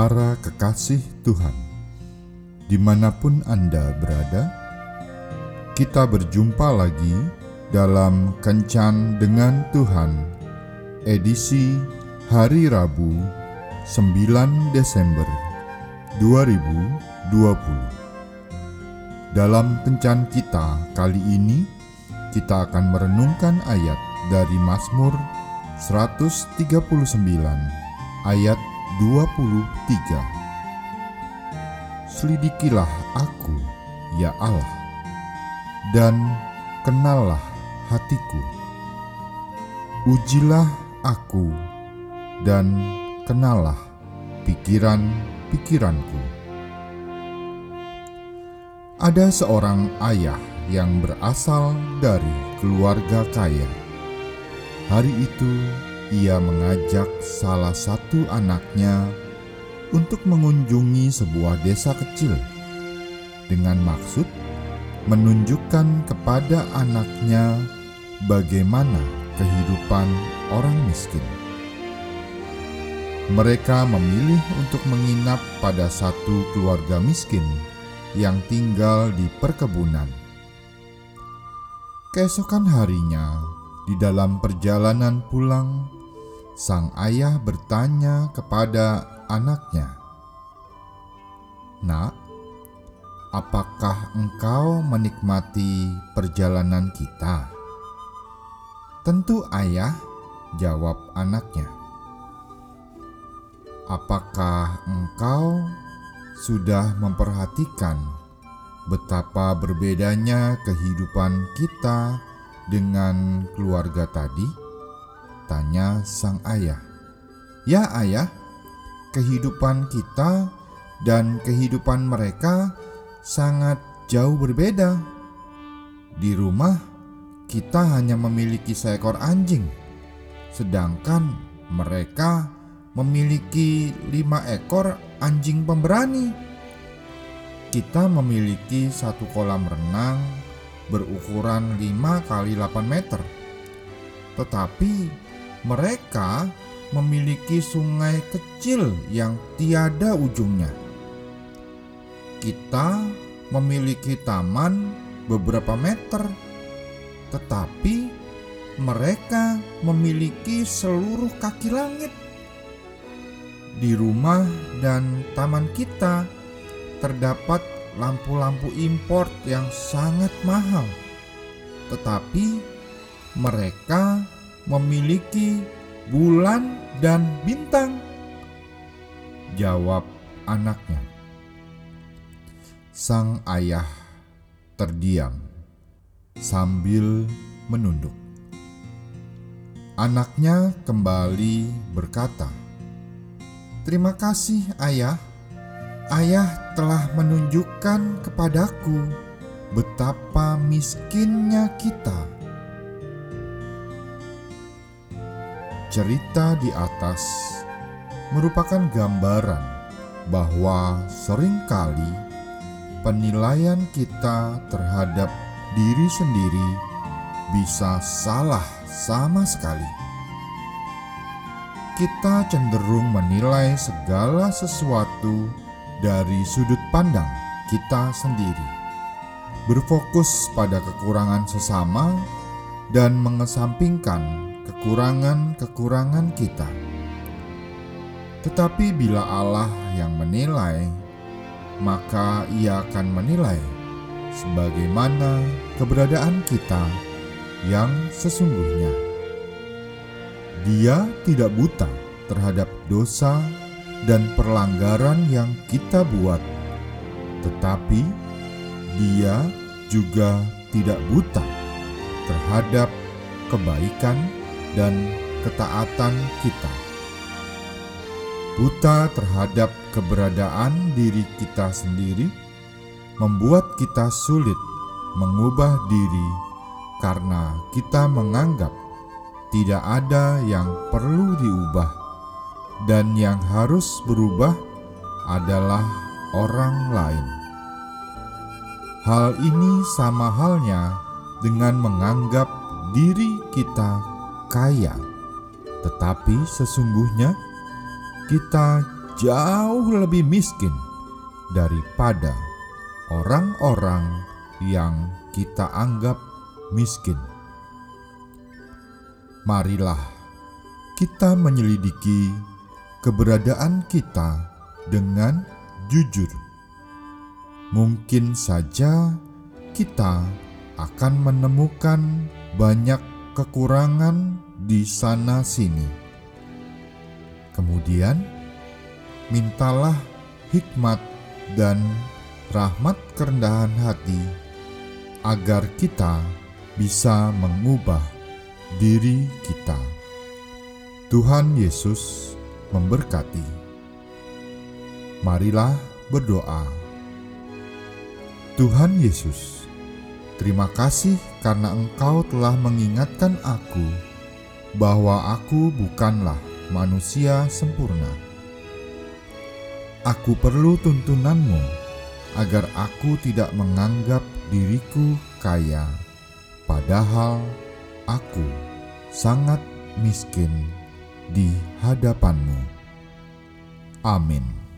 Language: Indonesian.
Para kekasih Tuhan, di mana pun Anda berada, kita berjumpa lagi dalam Kencan dengan Tuhan, edisi hari Rabu 9 Desember 2020. Dalam Kencan kita kali ini, kita akan merenungkan ayat dari Mazmur 139 ayat 23 Selidikilah aku, ya Allah, dan kenallah hatiku. Ujilah aku dan kenallah pikiran-pikiranku. Ada seorang ayah yang berasal dari keluarga kaya. Hari itu ia mengajak salah satu anaknya untuk mengunjungi sebuah desa kecil dengan maksud menunjukkan kepada anaknya bagaimana kehidupan orang miskin. Mereka memilih untuk menginap pada satu keluarga miskin yang tinggal di perkebunan. Keesokan harinya, di dalam perjalanan pulang, sang ayah bertanya kepada anaknya, "Nak, apakah engkau menikmati perjalanan kita?" "Tentu, Ayah," jawab anaknya. "Apakah engkau sudah memperhatikan betapa berbedanya kehidupan kita dengan keluarga tadi?" Tanya sang ayah. "Ya, Ayah," kehidupan kita dan kehidupan mereka sangat jauh berbeda. Di rumah, kita hanya memiliki seekor anjing, sedangkan mereka memiliki lima ekor anjing pemberani. Kita memiliki satu kolam renang berukuran 5 kali 8 meter. Tetapi mereka memiliki sungai kecil yang tiada ujungnya. Kita memiliki taman beberapa meter, tetapi mereka memiliki seluruh kaki langit. Di rumah dan taman kita terdapat lampu-lampu impor yang sangat mahal, tetapi mereka memiliki bulan dan bintang? Jawab anaknya. Sang ayah terdiam sambil menunduk. Anaknya kembali berkata, "Terima kasih, Ayah. Ayah telah menunjukkan kepadaku betapa miskinnya kita." Cerita di atas merupakan gambaran bahwa sering kali penilaian kita terhadap diri sendiri bisa salah sama sekali. Kita cenderung menilai segala sesuatu dari sudut pandang kita sendiri, berfokus pada kekurangan sesama, dan mengesampingkan kekurangan-kekurangan kita. Tetapi bila Allah yang menilai, maka Ia akan menilai sebagaimana keberadaan kita yang sesungguhnya. Dia tidak buta terhadap dosa dan perlanggaran yang kita buat, tetapi Dia juga tidak buta terhadap kebaikan dan ketaatan kita. Buta terhadap keberadaan diri kita sendiri membuat kita sulit mengubah diri karena kita menganggap tidak ada yang perlu diubah, dan yang harus berubah adalah orang lain. Hal ini sama halnya dengan menganggap diri kita kaya, tetapi sesungguhnya kita jauh lebih miskin daripada orang-orang yang kita anggap miskin. Marilah kita menyelidiki keberadaan kita dengan jujur. Mungkin saja kita akan menemukan banyak kekurangan di sana-sini. Kemudian, mintalah hikmat dan rahmat kerendahan hati agar kita bisa mengubah diri kita. Tuhan Yesus memberkati. Marilah berdoa. Tuhan Yesus, terima kasih karena Engkau telah mengingatkan aku bahwa aku bukanlah manusia sempurna. Aku perlu tuntunanmu agar aku tidak menganggap diriku kaya, padahal aku sangat miskin di hadapanmu. Amin.